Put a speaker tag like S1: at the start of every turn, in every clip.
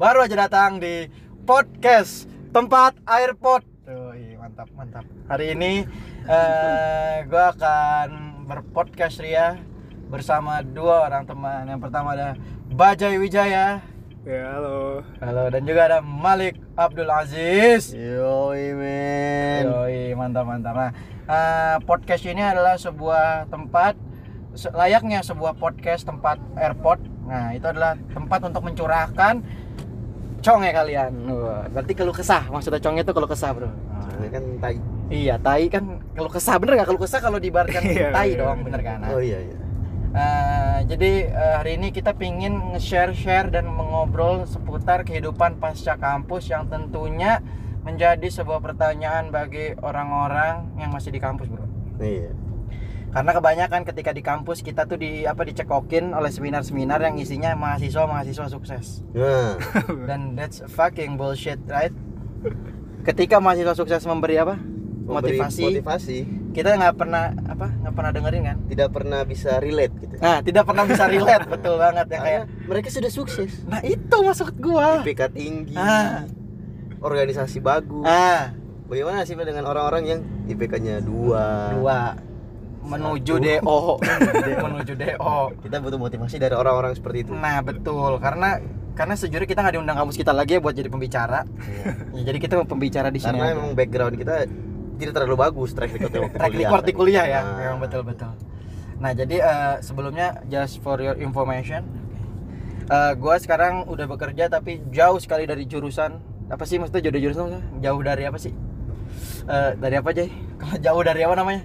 S1: baru aja datang di podcast tempat airport. Tuh, iya, mantap, mantap. Hari ini eh gue akan berpodcast Ria bersama dua orang teman. Yang pertama ada Bajai Wijaya.
S2: Ya halo.
S1: Halo dan juga ada Malik Abdul Aziz.
S3: Yoi men.
S1: Yoi, mantap mantap. Nah, eh, podcast ini adalah sebuah tempat layaknya sebuah podcast tempat airport. Nah, itu adalah tempat untuk mencurahkan conge kalian. Wah, berarti keluh kesah. Maksudnya conge itu keluh kesah, Bro.
S3: Kan tai.
S1: Iya, tai kan keluh kesah. Bener nggak keluh kesah kalau diibaratkan
S2: Iya,
S1: tai
S2: iya,
S1: dong,
S2: iya.
S1: bener kan?
S3: Oh iya iya.
S1: eh, jadi eh, hari ini kita pingin nge-share-share dan mengobrol seputar kehidupan pasca kampus yang tentunya menjadi sebuah pertanyaan bagi orang-orang yang masih di kampus, Bro.
S3: Iya.
S1: Karena kebanyakan ketika di kampus kita tuh di apa dicekokin oleh seminar-seminar yang isinya mahasiswa-mahasiswa sukses.
S3: Nah,
S1: Dan that's fucking bullshit, right? Ketika mahasiswa sukses memberi apa?
S3: memberi
S1: Motivasi.
S3: motivasi
S1: Kita nggak pernah apa? nggak pernah dengerin kan?
S3: tidak pernah bisa relate gitu.
S1: Nah, tidak pernah bisa relate, betul banget ya kayak.
S3: Mereka sudah sukses.
S1: Nah, itu maksud gua.
S3: IPK tinggi.
S1: Ah.
S3: Organisasi bagus.
S1: Ah,
S3: Bagaimana nasibnya dengan orang-orang yang IPK-nya dua?
S1: dua menuju. DO, menuju DO.
S3: Kita butuh motivasi dari orang-orang seperti itu.
S1: Nah betul karena karena sejujurnya kita nggak diundang kampus kita lagi ya buat jadi pembicara.
S3: Iya.
S1: Ya, jadi kita pembicara di sini.
S3: Karena
S1: aja.
S3: emang background kita tidak terlalu bagus track record waktu
S1: track
S3: kuliah.
S1: record di kuliah ya,
S3: Nah.
S1: memang betul betul. Nah jadi eh, sebelumnya just for your information, eh gue sekarang udah bekerja tapi jauh sekali dari jurusan apa sih maksudnya jauh dari jurusan jauh dari apa sih? Eh, dari apa aja? Kalau jauh dari apa namanya?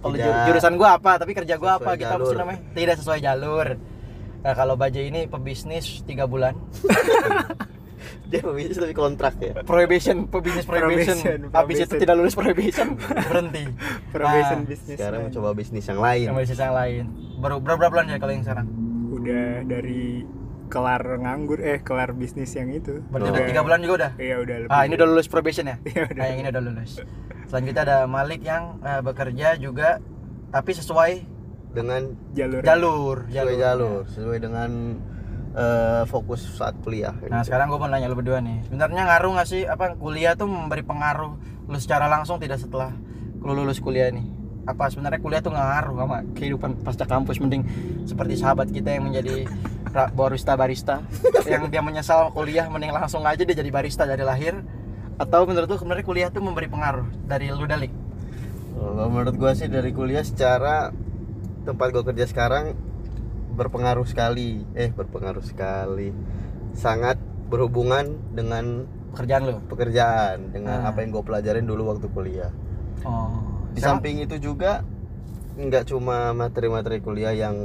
S1: Kalau jurusan gua apa, tapi kerja gua apa gitu apa sih
S3: jalur.
S1: namanya? Tidak sesuai jalur. Nah, kalau Bajai ini pebisnis tiga bulan,
S3: Dia pebisnis tapi kontrak ya.
S1: probation, pebisnis probation.
S2: Probation,
S1: Habis itu tidak lulus probation, berhenti.
S2: Probation
S1: Nah,
S2: bisnis.
S3: Sekarang
S2: man.
S3: mencoba bisnis yang lain.
S1: Yang bisnis yang lain. Baru berapa bulan ya kalau yang sekarang?
S2: Udah dari kelar nganggur eh kelar bisnis yang itu.
S1: Berarti udah tiga bulan juga udah.
S2: Iya udah lebih.
S1: Ah ini udah lulus probation ya?
S2: Iya, udah.
S1: Nah yang ini udah lulus. Selanjutnya ada Malik yang eh, bekerja juga tapi sesuai
S3: Dengan
S2: jalur.
S1: jalur.
S3: sesuai jalur, sesuai dengan eh, fokus saat kuliah.
S1: Nah sekarang gue mau nanya lu berdua nih. Sebenarnya ngaruh nggak sih apa kuliah tuh memberi pengaruh lu secara langsung tidak setelah lu lulus kuliah nih? Apa sebenarnya kuliah tuh nggak ngaruh sama kehidupan pasca kampus mending seperti sahabat kita yang menjadi barista barista yang dia menyesal kuliah mending langsung aja dia jadi barista dari lahir atau menurut lu sebenarnya kuliah tuh memberi pengaruh dari lu dalik?
S3: Kalau menurut gua sih dari kuliah secara tempat gua kerja sekarang berpengaruh sekali. Eh, berpengaruh sekali. Sangat berhubungan dengan
S1: pekerjaan lu?
S3: pekerjaan, dengan
S1: Ah.
S3: apa yang gue pelajarin dulu waktu kuliah.
S1: Oh.
S3: Di samping itu juga nggak cuma materi-materi kuliah yang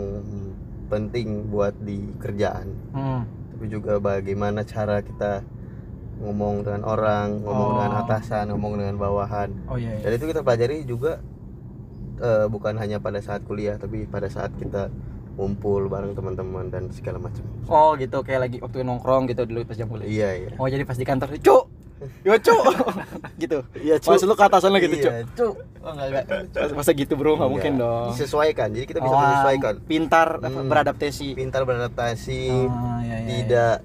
S3: penting buat di kerjaan,
S1: Hmm.
S3: tapi juga bagaimana cara kita ngomong dengan orang, ngomong
S1: Oh.
S3: dengan atasan, ngomong dengan bawahan.
S1: Oh iya. iya.
S3: Dan itu kita pelajari juga eh, bukan hanya pada saat kuliah, tapi pada saat kita ngumpul bareng teman-teman dan segala macam.
S1: Oh gitu kayak lagi waktu nongkrong gitu dulu pas jam kuliah.
S3: Iya iya.
S1: Oh jadi pas di kantor, cuk, yo cuk, gitu.
S3: Iya, Cuk.
S1: Maksud lu ke atasan gitu, cuk.
S3: Iya, Cuk.
S1: Oh enggak enggak. Masa- Masa gitu bro, nggak mungkin
S3: Iya,
S1: dong.
S3: Disesuaikan. Jadi kita bisa
S1: Oh,
S3: menyesuaikan.
S1: Pintar
S3: Hmm.
S1: beradaptasi.
S3: Pintar beradaptasi,
S1: Oh, iya, iya,
S3: tidak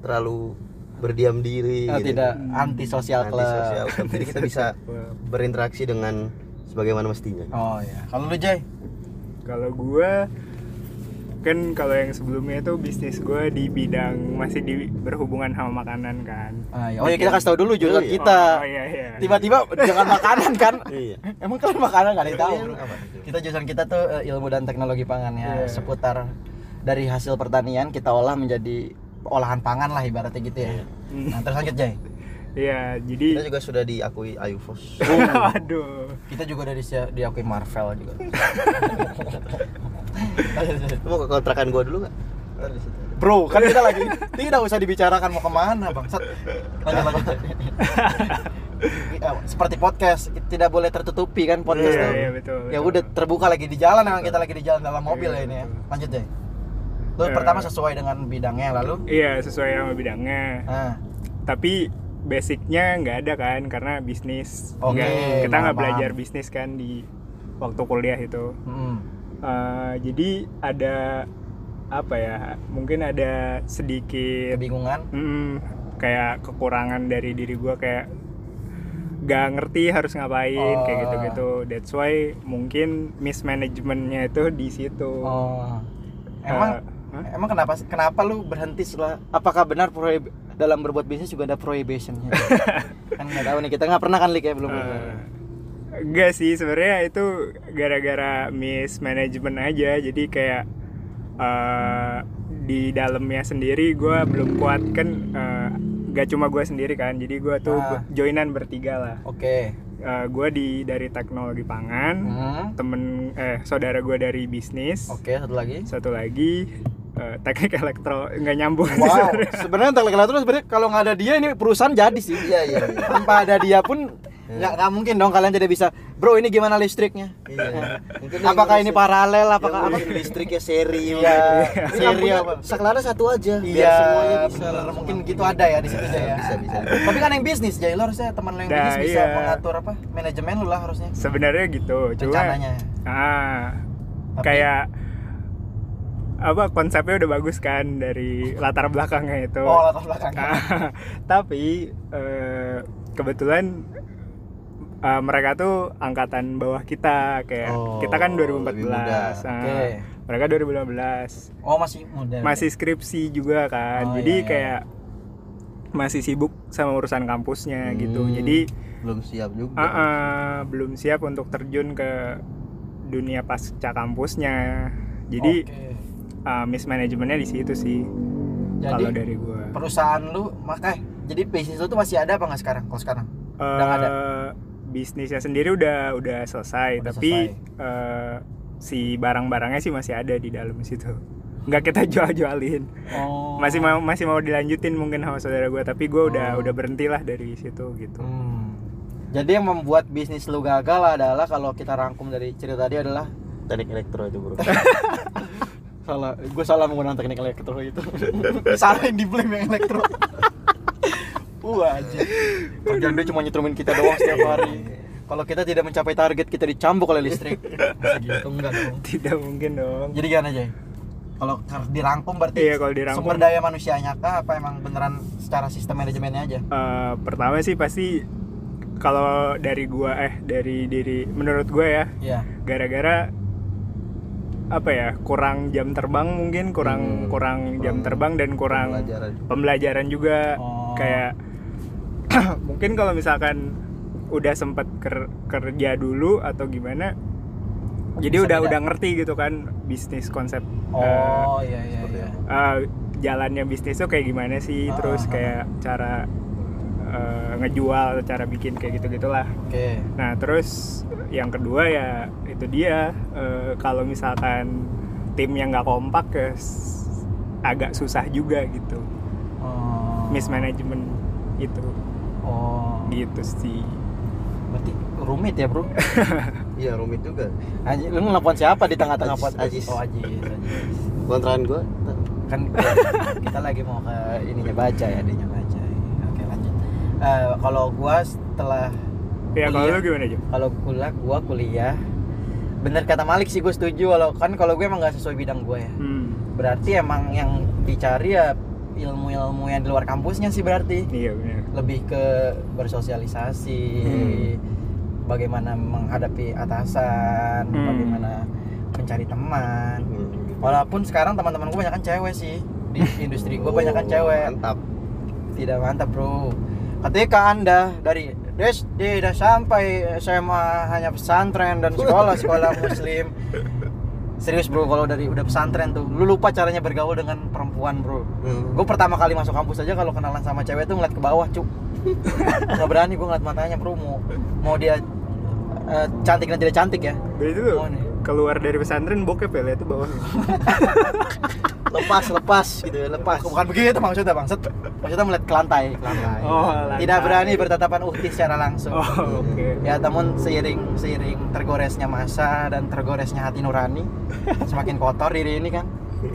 S3: terlalu berdiam diri.
S1: Oh,
S3: gitu.
S1: tidak anti sosial club.
S3: Antisosial club. Jadi kita bisa berinteraksi dengan sebagaimana mestinya.
S1: Oh iya. Kalau lu Jay?
S2: Kalau gua kan kalau yang sebelumnya itu bisnis gua di bidang masih di berhubungan sama makanan kan.
S1: Ah, iya. Oh iya kita kasih tahu dulu jurusan
S3: Oh, iya.
S1: kita.
S2: Oh, iya iya.
S1: Tiba-tiba jangan makanan kan?
S3: Iya.
S1: Emang kalian makanan nggak ada yang tahu? Kita jurusan kita tuh eh, ilmu dan teknologi pangan ya,
S2: Iya.
S1: seputar dari hasil pertanian kita olah menjadi olahan pangan lah ibaratnya gitu ya. Nah, terus lanjut Jay.
S2: Iya,
S3: Kita
S2: jadi
S3: juga sudah diakui Ayufos.
S2: aduh.
S1: Kita juga dari diakui Marvel juga.
S3: Mau ke kontrakan gua dulu nggak?
S1: Bro, kan kita lagi tidak usah dibicarakan mau ke mana bang. Lanjut lanjut. Ya, Seperti podcast tidak boleh tertutupi kan podcast
S2: Iya,
S1: tuh.
S2: iya, betul,
S1: Ya udah terbuka lagi di jalan emang kita lagi di jalan dalam mobil ya
S2: Iya,
S1: ini ya. Lanjut deh. Lu
S2: Eh.
S1: pertama sesuai dengan bidangnya lalu.
S2: Iya, sesuai sama bidangnya.
S1: Nah,
S2: Tapi basicnya nggak ada kan karena bisnis.
S1: Oke,
S2: Nggak- kita nggak belajar bisnis kan di waktu kuliah itu.
S1: mm,
S2: Eh, jadi ada apa ya mungkin ada sedikit
S1: kebingungan?
S2: Mm, kayak kekurangan dari diri gue kayak gak ngerti harus ngapain kayak
S1: Oh.
S2: gitu-gitu. That's why mungkin mismanagementnya itu di situ.
S1: Oh. Emang
S2: Eh, hah?
S1: emang kenapa kenapa lu berhenti setelah apakah benar prohib- dalam berbuat bisnis juga ada prohibitionnya? Kan nggak tahu nih kita nggak pernah kan Lik ya belum
S2: Eh, enggak sih sebenarnya itu gara-gara mismanagement aja. Jadi kayak eh, di dalamnya sendiri gue belum kuat. Kan eh, gak cuma gue sendiri kan jadi gue tuh
S1: Ah.
S2: joinan bertiga lah.
S1: Oke.
S2: Gue di dari teknologi pangan
S1: Hmm,
S2: temen eh saudara gue dari bisnis.
S1: Oke satu lagi.
S2: Satu lagi eh, teknik elektro nggak nyambung
S1: wow sebenarnya teknik elektro sebenarnya kalau nggak ada dia ini perusahaan jadi sih
S3: iya iya iya.
S1: tanpa ada dia pun nggak nggak mungkin dong kalian tidak bisa bro ini gimana listriknya
S3: Iya. Yang
S1: apakah ini paralel apakah apa
S3: ngurus listriknya seri
S1: Iya,
S3: Ini
S1: seri apa?
S3: saklarnya satu aja biar
S1: Iya,
S3: semuanya bisa
S1: bener.
S3: langsung
S1: mungkin gitu ada ya di situ
S3: Bisa,
S1: ya.
S3: bisa bisa
S1: Tapi kan yang bisnis, Jay, lo harusnya teman lo yang
S2: Nah,
S1: bisnis bisa
S2: iya.
S1: mengatur apa manajemen lu lah harusnya.
S2: sebenarnya gitu cuma
S1: Rencananya.
S2: ah
S1: Tapi-
S2: kayak apa konsepnya udah bagus kan dari latar belakangnya itu
S1: Oh, latar belakang.
S2: tapi eh, kebetulan eh, mereka tuh angkatan bawah kita kayak
S3: Oh,
S2: kita kan 2014
S3: lebih muda.
S2: Nah,
S1: Oke.
S2: mereka 2015
S1: Oh, masih muda.
S2: masih skripsi juga kan
S1: Oh,
S2: jadi
S1: iya, iya.
S2: kayak masih sibuk sama urusan kampusnya gitu
S3: Hmm,
S2: jadi
S3: belum siap juga
S2: ah, ah, belum siap untuk terjun ke dunia pasca kampusnya jadi
S1: Oke.
S2: Uh, mismanagementnya di situ sih kalau dari gua
S1: perusahaan lu makanya jadi bisnis lu tuh masih ada apa nggak sekarang? Kalau sekarang? Udah nggak ada.
S2: Eh, bisnisnya sendiri udah udah selesai
S1: Udah
S2: tapi eh, si barang-barangnya sih masih ada di dalam situ nggak kita jual-jualin
S1: Oh.
S2: masih mau masih mau dilanjutin mungkin sama saudara gua tapi gua udah udah berhenti lah dari situ gitu
S1: Hmm. Jadi yang membuat bisnis lu gagal adalah kalau kita rangkum dari cerita tadi adalah
S3: teknik elektro itu bro
S1: salah gue salah menggunakan teknik elektro itu. Salah yang di blame yang elektro. Wah aja kerjaan dia cuma nyetrumin kita doang setiap hari. Kalau kita tidak mencapai target kita dicambuk oleh listrik. Masa gitu enggak dong?
S2: Tidak mungkin dong.
S1: Jadi gimana aja kalau dirangkum berarti
S2: Iya, kalau dirangkum.
S1: sumber daya manusianya kah? Apa emang beneran secara sistem manajemennya aja?
S2: Eh, pertama sih pasti kalau dari gua eh dari diri menurut gua ya
S1: Iya.
S2: gara-gara apa ya kurang jam terbang mungkin kurang
S3: Hmm,
S2: kurang jam terbang dan kurang
S3: pembelajaran.
S2: pembelajaran juga
S1: Oh.
S2: kayak mungkin kalau misalkan udah sempet ker- kerja dulu atau gimana jadi
S1: Bisa
S2: udah
S1: beda.
S2: udah ngerti gitu kan bisnis konsep
S1: oh iya iya iya
S2: eh, jalannya bisnis tuh kayak gimana sih
S1: Ah,
S2: terus
S1: ah, ah.
S2: kayak cara eh, ngejual cara bikin kayak gitu gitulah
S1: oke
S2: Nah terus yang kedua ya itu dia eh, kalau misalkan timnya nggak kompak ya agak susah juga gitu
S1: oh.
S2: mismanagement itu
S1: oh
S2: gitu sih
S1: berarti rumit ya bro
S3: iya rumit juga
S1: Aji, lu nelfon siapa di tengah-tengah podcast?
S3: Ajis.
S1: Oh Ajis, Ajis.
S3: kontrakan gua
S1: Kan kita lagi mau ke ininya baca ya, adanya baca. Oke lanjut. Eh, kalau gua setelah
S2: ya kalau
S1: Kuliah.
S2: lu gimana aja
S1: kalau kuliah gua kuliah. Bener kata Malik sih gue setuju. Kalau kan kalau gue emang nggak sesuai bidang gue ya.
S2: Hmm,
S1: berarti emang yang dicari ya ilmu-ilmu yang di luar kampusnya sih berarti.
S2: Iya benar
S1: lebih ke bersosialisasi. Bagaimana menghadapi atasan
S2: Hmm.
S1: bagaimana mencari teman.
S3: Hmm.
S1: walaupun sekarang teman-teman gue banyak kan cewek sih. Di industri gue banyak kan
S3: Oh,
S1: cewek.
S3: mantap.
S1: Tidak mantap bro. Ketika anda dari SD dan sampai SMA hanya pesantren dan sekolah-sekolah muslim. Serius bro kalau dari udah pesantren tuh lu lupa caranya bergaul dengan perempuan bro.
S3: Hmm.
S1: gue pertama kali masuk kampus aja kalau kenalan sama cewek tuh ngeliat ke bawah cuk nggak berani gue ngeliat matanya bro mau mau dia eh, cantik dan tidak cantik ya.
S2: Jadi itu tuh
S1: Oh, nih.
S2: Keluar dari pesantren bokep ya lihat tuh bawah
S3: lepas lepas gitu ya lepas.
S1: Bukan begitu maksudnya bang Set, maksudnya melihat ke lantai, ke lantai.
S2: Oh, lantai.
S1: tidak berani bertatapan uhti secara langsung.
S2: Oh oke.
S1: Ya namun seiring seiring tergoresnya masa dan tergoresnya hati nurani semakin kotor diri ini kan.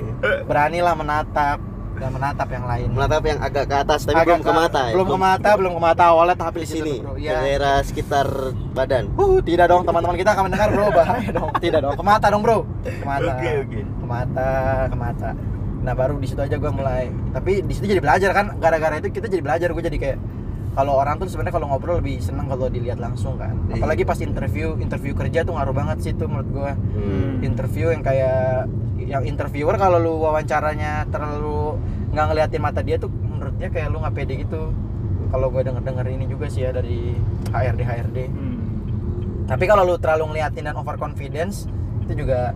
S1: Beranilah menatap dan menatap yang lain.
S3: Menatap yang agak ke atas tapi
S1: Agak
S3: belum ke mata ya?
S1: belum ke mata belum ke mata awalnya tapi
S3: di sini
S1: bro iya.
S3: daerah sekitar badan.
S1: Uh, tidak dong teman-teman kita akan mendengar bro bahaya dong. Tidak dong ke mata dong bro. Ke mata
S3: Oke, oke.
S1: ke mata ke mata. Nah baru di situ aja gue mulai. Tapi di situ jadi belajar kan gara-gara itu kita jadi belajar gue jadi kayak kalau orang tuh sebenarnya kalau ngobrol lebih seneng kalau dilihat langsung kan.
S3: Iya.
S1: apalagi pas interview interview kerja tuh ngaruh banget sih itu menurut gue
S3: Hmm.
S1: interview yang kayak yang interviewer kalau lu wawancaranya terlalu nggak ngeliatin mata dia tuh menurut dia kayak lu nggak pede gitu. Kalau gue denger denger ini juga sih ya dari HRD HRD
S2: Hmm.
S1: tapi kalau lu terlalu ngeliatin dan overconfidence itu juga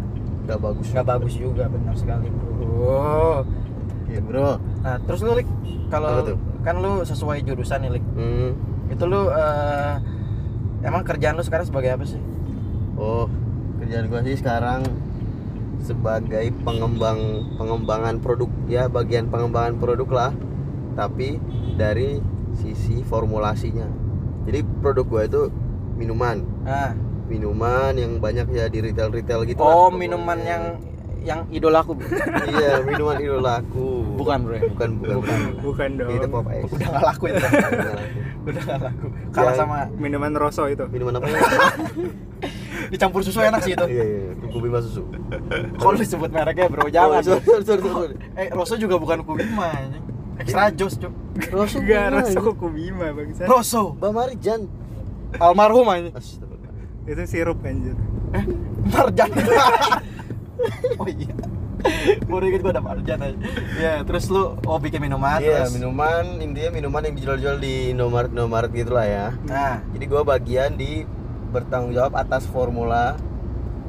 S3: nggak bagus
S1: nggak bagus juga benar sekali bro.
S3: Iya, bro.
S1: Nah terus lu Lik, kalau kan lu sesuai jurusan nih Lik.
S3: Hmm.
S1: itu lu eh, emang kerjaan lu sekarang sebagai apa sih?
S3: Oh kerjaan gua sih sekarang sebagai pengembang pengembangan produk ya bagian pengembangan produk lah. Tapi dari sisi formulasinya. Jadi produk gua itu minuman.
S1: Nah
S3: minuman yang banyak ya di retail retail gitu
S1: oh
S3: lah
S1: minuman
S3: pokoknya.
S1: yang yang idolaku
S3: iya minuman idolaku
S1: Bukan, bro,
S3: bukan bukan,
S1: Bukan.
S2: bukan dong.
S3: Itu pop ice
S1: udah gak laku itu. Udah gak laku. Kalah
S3: Yang-
S1: sama
S2: minuman rosso itu.
S3: Minuman apa? ya
S1: dicampur susu enak sih itu.
S3: Iya iya kubima susu.
S1: Kalau disebut mereknya bro jangan.
S3: Oh, sorry, sorry, sorry,
S1: eh Rosso juga bukan Kubima anjing. extra jos cuk.
S3: Rosso
S2: enggak rosso kubima bangsa
S1: Rosso.
S3: Mbak Marijan
S1: almarhum
S3: Astagfirullah.
S2: itu sirup anjir.
S1: Eh Marjan oh iya. Baru inget gue ada Marjan aja ya terus lu oh bikin minuman
S3: Iya
S1: terus?
S3: minuman intinya minuman yang dijual-jual di Indomaret Indomaret gitu lah ya.
S1: Nah.
S3: Jadi gua bagian di bertanggung jawab atas formula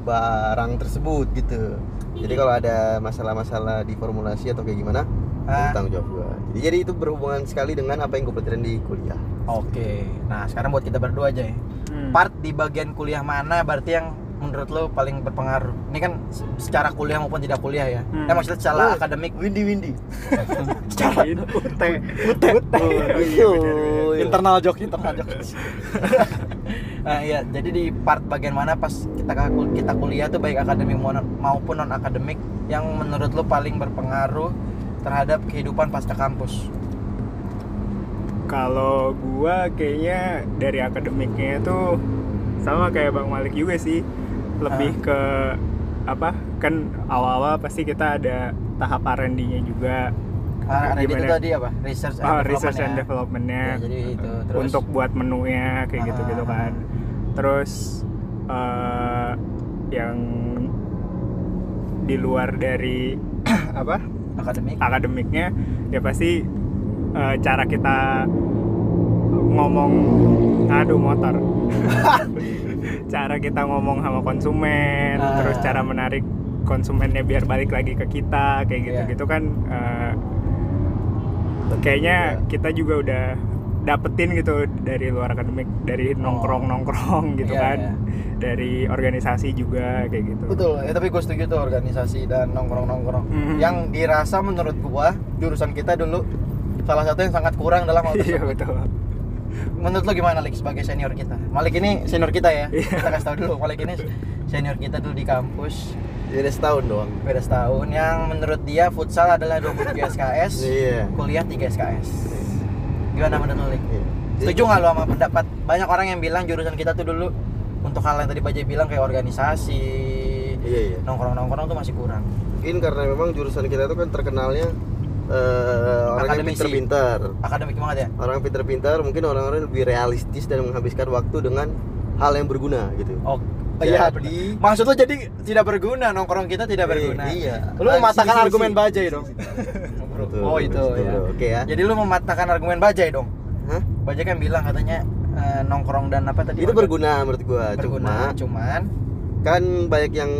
S3: barang tersebut gitu. Jadi kalau ada masalah-masalah di formulasi atau kayak gimana
S1: Ah.
S3: itu tanggung jawab gua. Jadi, jadi itu berhubungan sekali dengan apa yang gue pelajarin di kuliah.
S1: Oke. Nah sekarang buat kita berdua aja ya.
S2: Hmm.
S1: part di bagian kuliah mana? Berarti yang menurut lo paling berpengaruh? Ini kan se- secara kuliah maupun tidak kuliah ya.
S2: Hmm.
S1: eh maksudnya secara
S3: Oh.
S1: akademik.
S3: Windy Windy.
S1: Secara
S2: iya, benar, benar.
S1: internal joke internal joke. Nah iya jadi di part bagian mana pas kita kita kuliah tuh baik akademik mau- maupun non akademik yang menurut lo paling berpengaruh terhadap kehidupan pasca kampus?
S2: Kalau gua kayaknya dari akademiknya itu sama kayak Bang Malik juga sih lebih
S1: Ah.
S2: ke apa kan awal-awal pasti kita ada tahap R&D-nya juga.
S1: Ah, ada itu tadi apa? Research and
S2: oh,
S1: development
S2: research and
S1: ya.
S2: development-nya.
S1: Ya, jadi itu terus?
S2: Untuk buat menunya kayak
S1: Ah.
S2: gitu-gitu kan. Terus eh, yang di luar dari apa?
S1: Akademik.
S2: Akademiknya ya pasti eh, cara kita ngomong aduh motor cara kita ngomong sama konsumen
S1: Ah.
S2: terus cara menarik konsumennya biar balik lagi ke kita kayak gitu
S1: Iya.
S2: gitu kan eh, kayaknya kita juga udah dapetin gitu dari luar akademik dari nongkrong nongkrong gitu
S1: Oh. Iya,
S2: kan
S1: iya.
S2: dari organisasi juga kayak gitu
S1: Betul, ya tapi gue setuju tuh organisasi dan nongkrong-nongkrong.
S2: Mhm.
S1: Yang dirasa menurut gua jurusan kita dulu salah satu yang sangat kurang dalam hal
S2: iya
S1: tersebut.
S2: betul
S1: Menurut lo gimana Lik sebagai senior kita? Malik ini senior kita ya.
S2: Iya.
S1: Kita kasih tahu dulu, Malik ini senior kita dulu di kampus
S3: jadi setahun doang
S1: beda setahun yang menurut dia futsal adalah 23 SKS,
S3: iya
S1: kuliah 3 SKS. Gimana menurut lo Lik?
S3: Iya.
S1: Setuju nggak lo sama pendapat banyak orang yang bilang jurusan kita tuh dulu untuk hal yang tadi Bajai bilang kayak organisasi,
S3: iya iya
S1: nongkrong-nongkrong tuh masih kurang.
S3: mungkin karena memang jurusan kita itu kan terkenalnya eh, orang yang pintar-pintar
S1: Akademik banget ya?
S3: orang yang pintar-pintar mungkin orang-orang lebih realistis dan menghabiskan waktu dengan hal yang berguna gitu
S1: Oh, iya.
S3: Jadi-
S1: Maksud lo jadi tidak berguna nongkrong kita tidak berguna.
S3: Eh, iya.
S1: Lu
S3: Ah,
S1: mematahkan argumen bajai dong.
S3: Betul,
S1: oh itu
S3: betul,
S1: ya.
S3: oke ya.
S1: Jadi lu mematahkan argumen bajai dong.
S3: Hah?
S1: Bajai kan bilang katanya eh, nongkrong dan apa tadi?
S3: itu berguna menurut gua
S1: Berguna.
S3: cuma
S1: Cuman
S3: kan banyak yang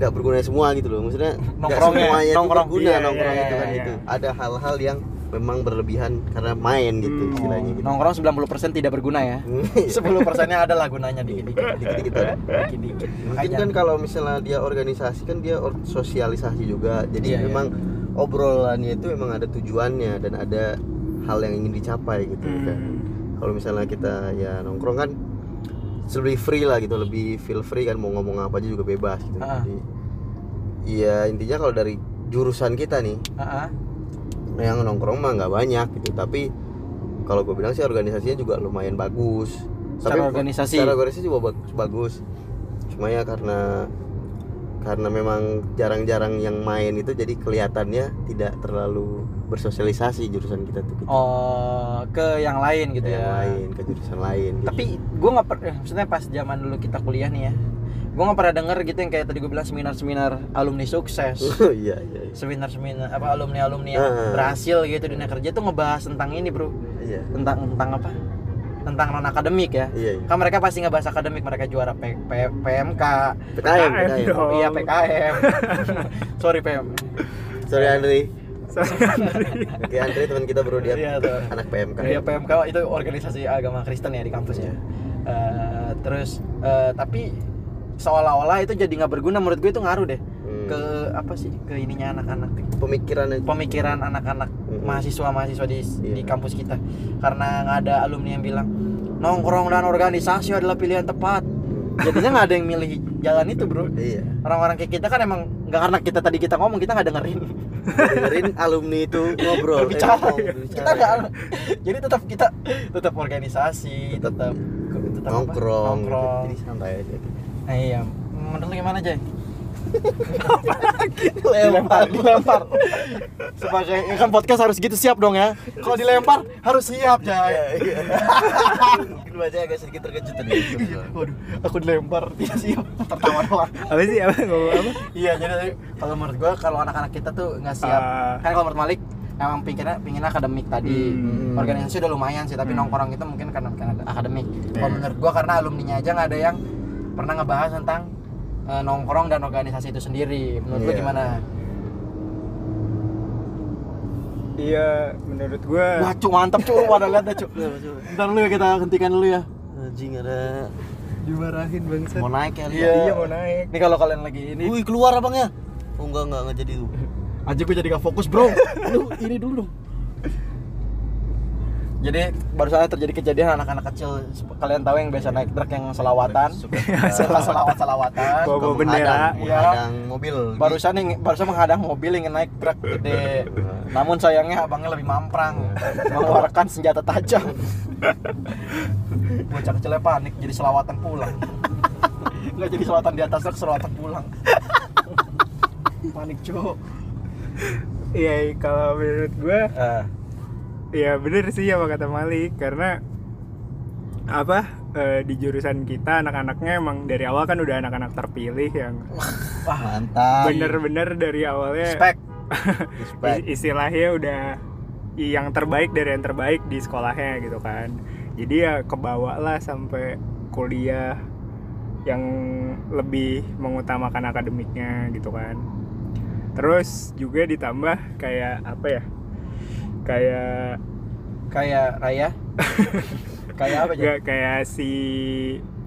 S3: nggak berguna semua gitu loh maksudnya
S1: Nongkrongnya, nongkrong.
S3: berguna
S1: Iya,
S3: nongkrong
S2: iya,
S3: itu kan
S2: iya,
S3: itu
S2: iya.
S3: ada hal-hal yang memang berlebihan karena main gitu
S2: Hmm.
S3: istilahnya gitu
S1: nongkrong 90% tidak berguna ya. 10 persennya adalah gunanya dikit-dikit.
S3: Dikit-dikit ada.
S1: Dikit-dikit.
S3: mungkin kan kalau misalnya dia organisasi kan dia or- sosialisasi juga jadi
S1: Iya, iya.
S3: memang obrolannya itu memang ada tujuannya dan ada hal yang ingin dicapai gitu kan
S2: Hmm.
S3: kalau misalnya kita ya nongkrong kan lebih free lah gitu lebih feel free kan mau ngomong apa aja juga bebas gitu
S1: Ah.
S3: jadi ya intinya kalau dari jurusan kita nih
S1: Heeh.
S3: yang nongkrong mah nggak banyak gitu tapi kalau gue bilang sih organisasinya juga lumayan bagus
S1: Secara organisasi?
S3: secara organisasi juga bagus bagus cuma ya karena karena memang jarang-jarang yang main itu jadi kelihatannya tidak terlalu bersosialisasi jurusan kita tuh gitu.
S1: oh ke yang lain gitu
S3: yang
S1: ya.
S3: lain ke jurusan lain gitu.
S1: tapi gue nggak pernah maksudnya pas zaman dulu kita kuliah nih ya gue nggak pernah denger gitu yang kayak tadi gue bilang seminar-seminar alumni sukses.
S3: Oh, iya iya iya.
S1: seminar-seminar apa alumni-alumni yang
S3: Ah.
S1: berhasil gitu di dunia kerja tuh ngebahas tentang ini bro.
S3: Iya.
S1: Tentang tentang apa? Tentang non akademik ya.
S3: Iya iya.
S1: kan mereka pasti ngebahas akademik mereka juara P, P- PMK
S3: PKM
S2: PKM
S3: PKM
S1: iya PKM sorry PM
S3: sorry Andri Oke Andri teman kita bro dia
S1: Iya,
S3: anak PMK
S1: Iya PMK itu organisasi agama Kristen ya di kampus ya. Eh, terus eh, tapi seolah-olah itu jadi nggak berguna. Menurut gue itu ngaruh deh
S3: Hmm.
S1: ke apa sih? Ke ininya anak-anak.
S3: Pemikiran
S1: pemikiran anak-anak
S3: Mhm.
S1: mahasiswa-mahasiswa di
S3: Iya.
S1: di kampus kita. Karena nggak ada alumni yang bilang nongkrong dan organisasi adalah pilihan tepat. Jadinya nggak ada yang milih jalan itu bro.
S3: Iya.
S1: Orang-orang kayak kita kan emang nggak karena kita tadi kita ngomong kita nggak dengerin
S3: dengerin alumni itu ngobrol.
S1: Berbicara.
S3: Ngomong,
S1: kita nggak jadi tetap kita tetap organisasi
S3: Tetap
S1: tetap
S3: nongkrong,
S1: nongkrong.
S3: Jadi santai aja.
S1: Nah, iya. Menurut lu gimana Jay?
S3: Lempar
S1: dilempar. sebagai ya kan podcast harus gitu siap dong ya. Kalau dilempar harus siap
S3: iya mungkin baca agak sedikit terkejut tadi.
S1: Waduh aku dilempar tidak siap. Tertawa doang.
S2: Apa sih apa? Ngomong apa?
S1: Iya jadi kalau menurut gua kalau anak-anak kita tuh nggak siap. Kan kalau menurut Malik emang pinginnya pinginnya akademik tadi.
S2: Hmm.
S1: organisasi udah lumayan sih tapi
S2: Hmm.
S1: nongkrong itu mungkin karena ada akademik.
S2: Iya.
S1: kalau menurut gua karena alumninya aja nggak ada yang pernah ngebahas tentang eh, nongkrong dan organisasi itu sendiri. Menurut lu
S3: Iya.
S1: gimana?
S2: Iya menurut gua
S1: wah cuk mantap cuk. Pada lihat dah cuk. Ntar dulu ya kita hentikan dulu ya.
S3: Anjing ada
S2: dimarahin bangsat.
S3: Mau naik ya
S1: Iya.
S2: iya mau naik.
S1: Ini kalau kalian lagi ini
S3: Wih keluar abangnya oh enggak enggak enggak jadi tuh.
S1: Aja gue jadi gak fokus bro. Lu ini dulu. dong jadi barusan terjadi kejadian anak-anak kecil. Kalian tahu yang biasa naik truk yang selawatan?
S3: Suka-
S1: selawat selawatan.
S2: Bawa- bendera.
S3: menghadang,
S1: Iya.
S3: menghadang mobil.
S1: barusan yang barusan menghadang mobil yang naik truk gede. Namun sayangnya abangnya lebih mamprang. Mengeluarkan senjata tajam. Bocah kecilnya panik jadi selawatan pulang. Nggak jadi selawatan di atas truk selawatan pulang. Panik cuk.
S2: Iya kalau menurut gua
S1: Eh,
S2: ya bener sih apa kata Malik. Karena apa eh, di jurusan kita anak-anaknya emang dari awal kan udah anak-anak terpilih yang
S1: wah
S3: mantap.
S2: bener-bener dari awalnya
S1: respect.
S3: Respect.
S2: istilahnya udah yang terbaik dari yang terbaik di sekolahnya gitu kan. Jadi ya kebawa lah sampai kuliah yang lebih mengutamakan akademiknya gitu kan. Terus juga ditambah kayak apa ya kayak
S1: kayak Raya? Kayak apa aja
S2: Nggak kayak si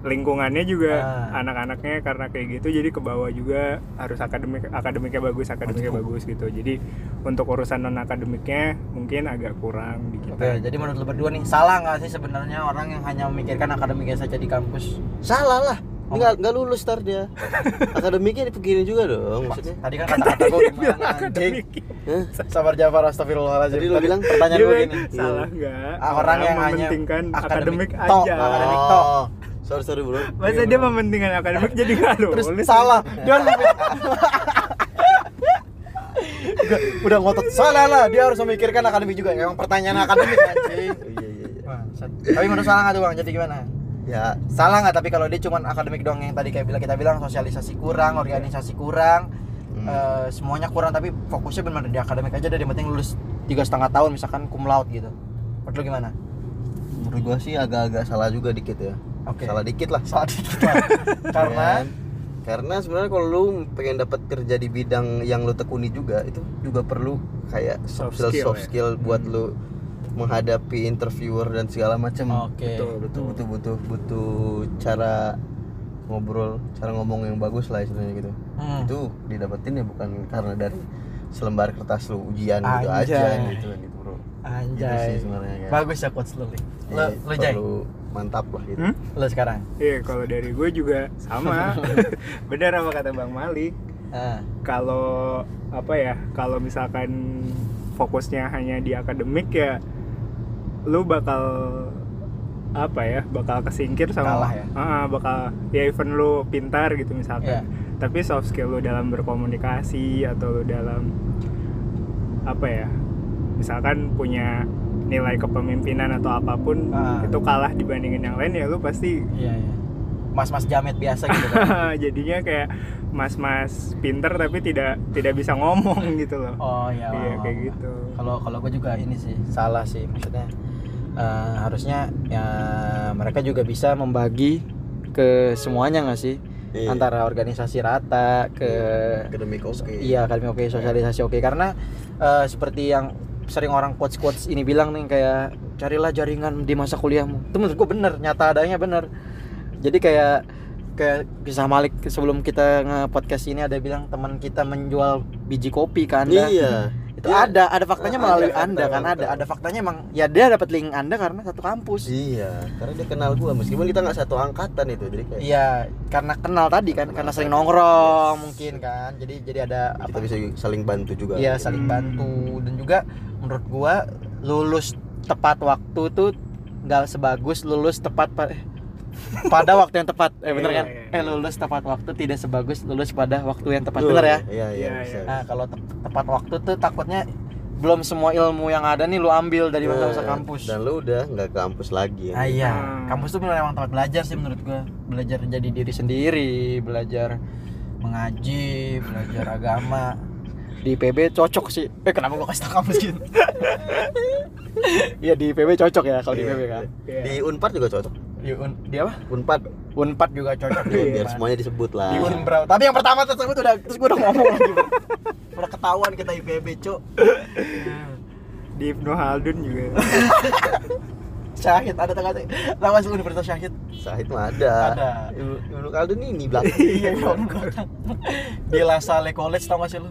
S2: lingkungannya juga
S1: Ah.
S2: anak-anaknya karena kayak gitu jadi ke bawah juga harus akademik akademiknya bagus akademiknya bagus gitu. Jadi untuk urusan non akademiknya mungkin agak kurang di kita.
S1: Oke, jadi menurut lu berdua nih salah nggak sih sebenarnya orang yang hanya memikirkan akademiknya saja di kampus?
S3: salah lah
S1: Oh.
S3: nggak nggak lulus tar dia. Akademiknya dipikirin juga dong maksudnya.
S1: Tadi kan kata-kata gue gimana anjing?
S2: akademik
S3: Hah?
S1: Sabar Jafar astagfirullahaladzim.
S3: Tadi lu bilang
S1: pertanyaan
S2: Iya,
S1: gue gini.
S2: salah nggak?
S1: Ah, orang yang hanya
S2: mementingkan
S1: akademik
S2: akademik,
S1: tok,
S2: aja.
S1: akademik tok.
S3: Oh, sorry sorry bro.
S2: Masa dia mementingkan akademik jadi nggak
S1: Terus
S2: lulus?
S1: salah. Dia lebih Udah- udah ngotot. Salah lah dia harus memikirkan akademik juga. Emang pertanyaan akademik anjing.
S3: Oh, iya iya. Iya
S1: tapi menurut salah nggak tuh bang? Jadi gimana
S3: ya
S1: salah nggak? Tapi kalau dia cuman akademik doang yang tadi kayak bilang kita bilang sosialisasi kurang organisasi kurang
S3: Hmm.
S1: eh, semuanya kurang tapi fokusnya benar di akademik aja dari penting lulus tiga setengah tahun misalkan cum laude gitu. Menurut lu gimana?
S3: Menurut gua sih agak-agak salah juga dikit ya.
S1: Oke.
S3: salah dikit lah.
S1: Saat dikit lah. Karena?
S3: Kan? karena sebenarnya kalau lu pengen dapat kerja di bidang yang lu tekuni juga itu juga perlu kayak soft
S2: Soft
S3: skill, soft
S2: ya.
S3: skill buat lu menghadapi interviewer dan segala macam
S1: oke
S2: Betul.
S3: butuh butuh butuh butuh cara ngobrol cara ngomong yang bagus lah istilahnya gitu
S1: Hmm.
S3: itu didapetin ya bukan karena dari selembar kertas lu ujian gitu
S1: Anjay.
S3: aja gitu kan gitu bro gitu sih
S1: anjay
S3: sebenarnya kan
S1: bagus ya quotes lu Li. lu
S3: Jadi
S1: lu Jay
S3: mantap lah gitu
S2: Hmm?
S1: lu sekarang
S2: Iya, kalau dari gue juga sama. Benar apa kata Bang Malik.
S1: ah
S2: Kalau apa ya, kalau misalkan fokusnya hanya di akademik ya lu bakal apa ya bakal kesingkir sama
S1: Kalah ya?
S2: Ah, bakal ya even lu pintar gitu misalkan.
S1: Iya.
S2: tapi soft skill lu dalam berkomunikasi atau lu dalam apa ya misalkan punya nilai kepemimpinan atau apa pun
S1: Ah.
S2: itu kalah dibandingin yang lain ya lu pasti
S1: iya iya. Mas-mas jamet biasa gitu kan?
S2: Jadinya kayak mas-mas pinter tapi tidak tidak bisa ngomong gitu loh.
S1: Oh iya
S2: iya kayak gitu.
S1: Kalau kalau gue juga ini sih salah sih. Maksudnya eh, harusnya ya mereka juga bisa membagi ke semuanya nggak sih?
S3: Iya.
S1: antara organisasi rata ke
S3: akademik oke.
S1: iya akademi oke sosialisasi oke. Karena eh, seperti yang sering orang quotes quotes ini bilang nih kayak carilah jaringan di masa kuliahmu. Itu menurut gue bener nyata adanya bener. Jadi kayak kayak kisah Malik sebelum kita nge podcast ini ada bilang teman kita menjual biji kopi kan
S3: iya
S1: itu
S3: Dia-
S1: ada ada faktanya
S3: ada
S1: melalui
S3: fakta,
S1: anda kan
S3: fakta.
S1: ada ada faktanya emang ya dia dapat link anda karena satu kampus.
S3: Iya karena dia kenal gua meskipun kita nggak satu angkatan itu jadi kayak
S1: iya karena kenal tadi kan karena sering nongkrong mungkin kan jadi jadi ada
S3: kita
S1: apa?
S3: bisa saling bantu juga.
S1: Iya saling bantu. Dan juga menurut gua lulus tepat waktu tuh nggak sebagus lulus tepat pa- pada waktu yang tepat eh bener
S2: Iya,
S1: kan
S2: iya,
S1: eh
S2: iya.
S1: lulus tepat waktu tidak sebagus lulus pada waktu yang tepat bener ya
S3: iya iya.
S1: Nah, kalau te- tepat waktu tuh takutnya belum semua ilmu yang ada nih lu ambil dari masa-masa kampus.
S3: dan lu udah nggak ke kampus lagi ya.
S1: Ah, iya,
S2: Hmm.
S1: kampus tuh benar emang tempat belajar sih menurut gua. Belajar jadi diri sendiri, belajar mengaji, belajar agama. Di PB cocok sih. Eh kenapa gua kasih tau kampus gitu? Iya di PB cocok ya kalau di
S3: Iya,
S1: PB kan.
S2: Iya.
S3: di Unpad juga cocok
S1: Di, un, di apa?
S3: Unpad
S1: Unpad juga cocok di
S3: ya, biar semuanya disebut lah
S1: Di Unbrau. Tapi yang pertama tersebut udah terus gua udah ngomong lagi. Udah ketahuan kita IPB, Cuk.
S2: di Ibnu Haldun juga
S1: Syahid ada tengah nama sih Universitas Syahid
S3: Sahid mah ada
S1: Ada.
S3: Ibnu Ibnu Khaldun ini belakang
S1: iya iya di La Salle College tau gak sih lu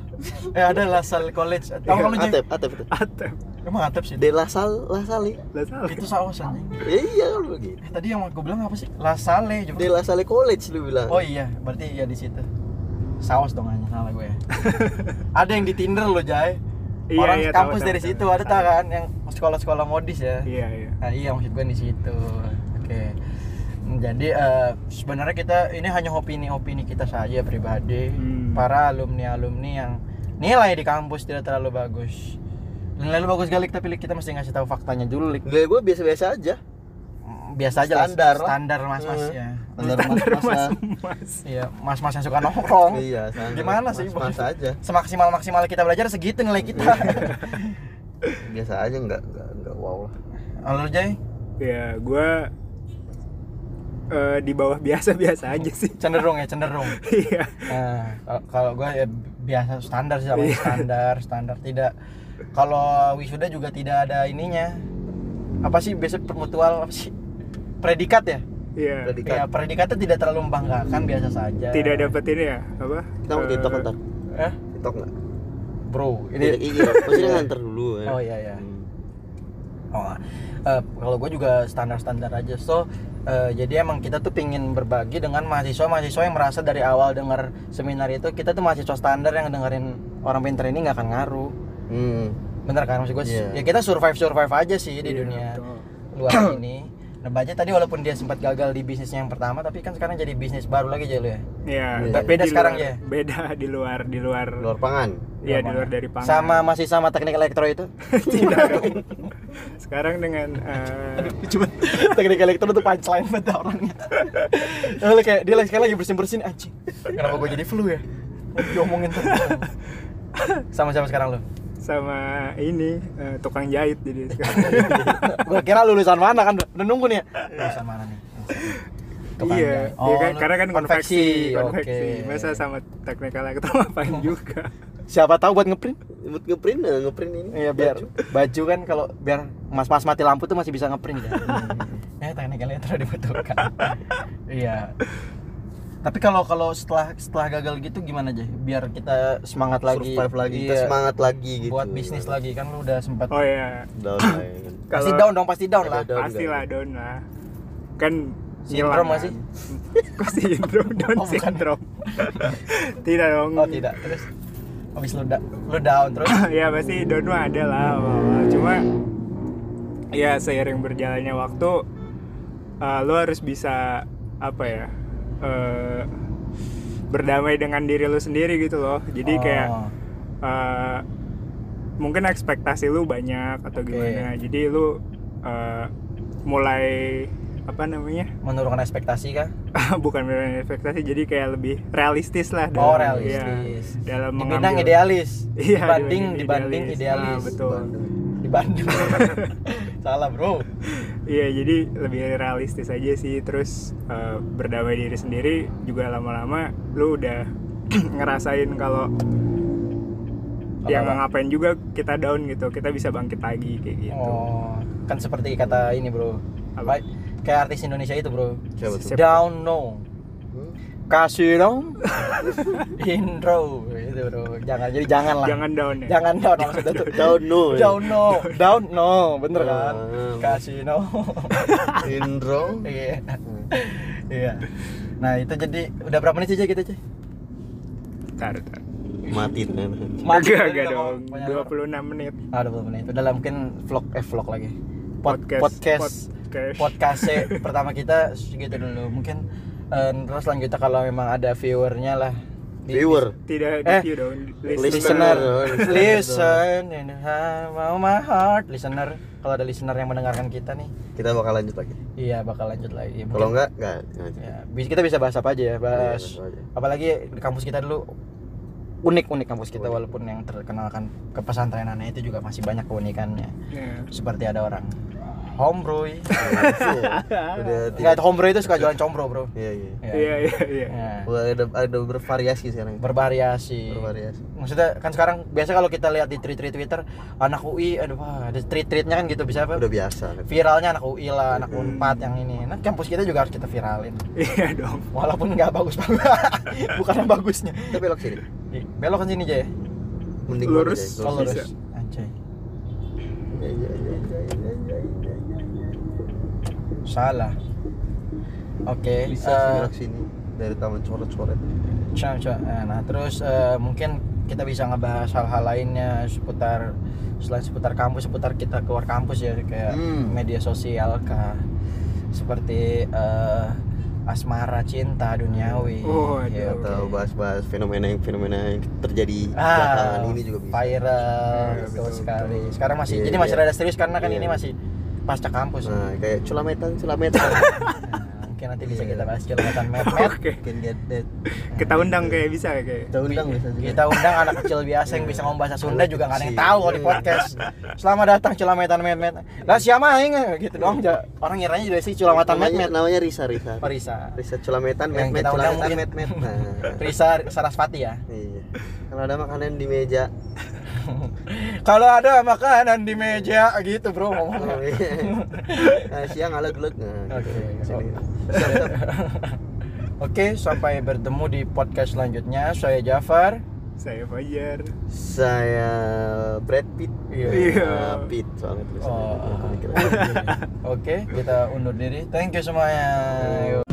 S1: eh ada La Salle College tau gak lu Jay?
S3: Atep Atep
S2: Atep
S1: emang atep sih?
S3: De La Salle La Salle.
S2: Lah salah
S1: itu saus anjing
S3: ya iya kan begitu.
S1: Eh tadi yang gue bilang apa sih? La Salle
S3: De
S1: juga
S3: La Salle College lu bilang.
S1: Oh iya berarti ya di situ. Saus dong anjing salah gue. Ya ada yang di Tinder lo Jay
S2: Iya,
S1: orang
S2: iya,
S1: kampus
S2: tahu,
S1: dari
S2: tahu,
S1: situ
S2: tahu.
S1: ada tak kan? Yang sekolah-sekolah modis ya.
S2: Iya iya.
S1: Nah, iya maksud gue di situ. Oke. Jadi eh, sebenarnya kita ini hanya opini-opini kita saja pribadi.
S2: Hmm.
S1: Para alumni-alumni yang nilai di kampus tidak terlalu bagus. Nilai lu bagus galik tapi Lik, kita mesti ngasih tahu faktanya dulu Lik.
S3: Nilai gue biasa-biasa aja
S1: Mm, Biasa aja lah,
S3: Standar lah.
S1: standar mas-mas ya.
S3: Standar
S2: Standar
S3: mas-mas lah.
S2: mas
S1: Iya, mas-mas yang suka nongkrong.
S3: Iya standar
S1: Gimana sih?
S3: Mas aja
S1: Semaksimal maksimal kita belajar segitu nilai kita.
S3: Biasa aja nggak nggak nggak wow lah
S1: Lalu Jay,
S2: ya gue eh, di bawah biasa-biasa aja sih
S1: cenderung ya cenderung.
S2: iya
S1: Nah, kalau- kalau gue ya biasa standar sih
S2: Iya.
S1: standar, standar tidak. Kalau wisuda juga tidak ada ininya. Apa sih biasa permutual apa sih? Predikat ya?
S2: iya
S3: Predikat.
S1: Ya, predikatnya tidak terlalu membanggakan, biasa saja.
S2: tidak dapat ini ya apa
S3: Kita mau
S2: Eh,
S3: TikTok ntar
S1: Eh,
S3: TikTok nggak?
S1: bro,
S3: Ini
S1: ini
S3: iya Maksudnya nganter dulu ya
S1: Oh iya iya.
S3: Hmm.
S1: Oh, eh, kalau gue juga standar-standar aja. So, eh, jadi emang kita tuh pingin berbagi dengan mahasiswa-mahasiswa yang merasa dari awal dengar seminar itu kita tuh mahasiswa standar yang dengerin orang pinter ini nggak akan ngaruh.
S3: Hmm.
S1: Bener kan maksud gue?
S3: Iya.
S1: Ya kita survive survive aja sih di
S2: Iya,
S1: dunia
S2: betul.
S1: luar ini. Nah, Baja tadi walaupun dia sempat gagal di bisnisnya yang pertama, tapi kan sekarang jadi bisnis baru lagi aja lu ya.
S2: Iya,
S3: Iya.
S2: tapi
S1: Beda sekarang
S2: luar-
S1: ya?
S2: Beda di luar di luar.
S3: Luar pangan.
S2: Iya, di luar dari pangan.
S1: Sama masih sama teknik elektro itu.
S2: Tidak. Sekarang dengan eh,
S1: Cuma teknik elektro tuh punchline banget orangnya. Lalu kayak dia lagi sekarang lagi bersin bersin anjing. Kenapa gue jadi flu ya? Diomongin terus. Sama siapa sekarang lu?
S2: Sama ini eh, tukang jahit jadi sekarang.
S1: gue kira lulusan mana kan udah nunggu nih ya. Lulusan mana nih? Tukang
S2: iya,
S1: jahit.
S2: iya kan, karena kan konveksi, konveksi.
S1: Oke.
S2: Masa sama teknik elektro ngapain juga?
S1: Siapa tahu buat ngeprint?
S3: Buat ngeprint eh, ngeprint ini.
S1: Iya biar baju kan kalau biar mas-mas mati lampu tuh masih bisa ngeprint ya. ya teknik elektro dibutuhkan. iya. Tapi kalau kalau setelah setelah gagal gitu gimana aja? Biar kita semangat lagi.
S3: Survive lagi, kita
S1: Iya,
S3: semangat lagi gitu.
S1: Buat bisnis lagi kan lu udah sempat
S2: Oh ya,
S3: Down lah ya
S1: pasti down dong, pasti down lah.
S3: Down
S2: pasti lah down lah. Kan
S1: Sindrom
S2: ngilang
S1: nggak
S2: kan.
S1: sih?
S2: Kok sindrom down
S1: Oh,
S2: sindrom? tidak dong.
S1: Oh tidak, terus habis lu da- lu down terus
S2: ya pasti down mah ada lah awal-awal. cuma ya seiring berjalannya waktu uh, lo harus bisa apa ya uh, berdamai dengan diri lo sendiri gitu loh jadi kayak
S1: Oh.
S2: uh, mungkin ekspektasi lu banyak atau
S1: Oke.
S2: gimana jadi lu uh, mulai apa namanya
S1: menurunkan ekspektasi kah?
S2: bukan beneran ekspektasi jadi kayak lebih realistis lah
S1: Oh,
S2: dalam-
S1: realistis.
S2: ya, dalam mengambil-
S1: idealis.
S2: Iya,
S1: dibanding
S2: dibanding
S1: dibanding
S2: idealis.
S1: idealis.
S2: Ah, betul.
S1: Dibanding. Salah, Bro.
S2: Iya jadi lebih realistis aja sih terus uh, berdamai diri sendiri juga lama-lama lu udah ngerasain kalau yang ngapain juga kita down gitu kita bisa bangkit lagi kayak gitu
S1: Oh, kan seperti kata ini, Bro.
S2: Apa?
S1: Kayak artis Indonesia itu, Bro.
S3: Siapa?
S1: Down no. Kasih dong. Intro gitu, Bro. Jangan jadi jangan lah.
S2: jangan down ya
S1: Jangan down maksudnya tuh.
S3: Down no. ya?
S1: Down no. Down no. Bener kan?
S3: Ah.
S1: Kasih no.
S3: Indro.
S1: Iya. Iya. Nah, itu jadi udah berapa menit sih kita, Cuy?
S2: Tar, tar.
S3: Mati kan.
S1: Mati,
S2: Agak
S1: udah
S2: agak dong
S1: banyak
S2: 26 menit
S1: Ah, 20 menit. Udah lah mungkin vlog eh vlog lagi. Pod-
S2: Podcast-
S1: podcast
S2: podcast.
S1: podcast pertama kita segitu dulu. Mungkin eh, terus selanjutnya kalau memang ada viewernya lah.
S3: Viewer.
S2: tidak
S1: Eh,
S2: di view dong
S1: listener,
S3: Listener.
S1: listen in of my heart, listener. Kalau ada listener yang mendengarkan kita nih,
S3: Kita bakal lanjut lagi.
S1: iya bakal lanjut lagi.
S3: Kalau enggak, enggak. enggak.
S1: ya, kita bisa bahas apa aja ya, bahas.
S3: Iya, bahas aja.
S1: Apalagi di kampus kita dulu unik-unik kampus kita walaupun yang terkenalkan ke pesantrenannya itu juga masih banyak keunikannya.
S2: Ya.
S1: Seperti ada orang homebroy.
S3: Udah
S1: Enggak, homebroy itu suka jualan combro, Bro.
S3: Iya, iya.
S1: Ya.
S2: iya iya iya
S1: Ya.
S3: Wah, ada ada bervariasi sekarang.
S1: Bervariasi.
S3: Bervariasi.
S1: Maksudnya kan sekarang biasa kalau kita lihat di tweet-tweet Twitter anak UI aduh wah ada tweet-tweetnya kan gitu bisa apa?
S3: Udah biasa. kan.
S1: Viralnya anak UI lah, anak. Unpad yang ini. Nah, kampus kita juga harus kita viralin.
S2: iya dong
S1: Walaupun nggak bagus banget. Bukan yang bagusnya.
S3: Kita belok sini.
S1: Belok kan sini aja ya.
S3: Mending
S2: Lurus. Bisa.
S1: lurus. Anjay.
S3: Iya, iya, iya, iya, iya, iya, iya, iya, iya.
S1: Salah. Oke.
S3: Bisa
S1: eh,
S3: belok sini dari taman coret-coret.
S1: Eh, Nah, terus eh, mungkin kita bisa ngebahas hal-hal lainnya seputar selain seputar kampus, seputar kita keluar kampus ya kayak
S3: Hmm.
S1: media sosial kah. Seperti eh, asmara cinta duniawi.
S2: Oh, aduh.
S1: Ya, oke.
S3: Atau bahas-bahas fenomena yang fenomena yang terjadi
S1: Ah,
S3: belakangan ini juga bisa.
S1: viral
S2: Iya,
S1: betul
S2: betul,
S1: sekali.
S2: betul.
S1: Sekarang masih
S3: Iya,
S1: jadi masih
S3: iya.
S1: rada serius karena kan
S3: Iya.
S1: ini masih pasca kampus.
S3: Nah, kayak culametan, culametan.
S1: Nah, mungkin nanti bisa
S3: Iya.
S1: kita bahas kilometer met-met.
S2: oke
S3: Can get that.
S2: kita undang kayak bisa kayak
S3: Kita undang bisa juga.
S1: Kita undang anak kecil biasa yang
S3: Iya.
S1: bisa ngomong bahasa Sunda juga nggak ada yang
S3: Kecil.
S1: tahu kalau di podcast. Selamat datang Cilametan Met-Met. Lah siapa aing gitu doang ja. Orang ngiranya juga sih Cilametan
S3: namanya,
S1: Met-Met.
S3: namanya Risa Risa.
S1: Oh, Risa.
S3: Risa culametan, met met culametan, met met. Nah,
S1: Risa Sarasvati ya.
S3: iya. Kalau ada makanan di meja,
S1: Kalau ada makanan di meja gitu bro
S3: oh,
S1: ngomongnya.
S3: iya. Nah, siang aleg-aleg. Nah,
S1: Oke.
S3: gitu.
S1: Oke, sampai bertemu di podcast selanjutnya. Saya Jafar.
S2: saya Fajar
S3: Saya Brad Pitt.
S1: Iya.
S2: Iya.
S3: Nah, Pitt soalnya tulisannya.
S1: Oh. Oke, kita undur diri. Thank you semuanya. Yuk.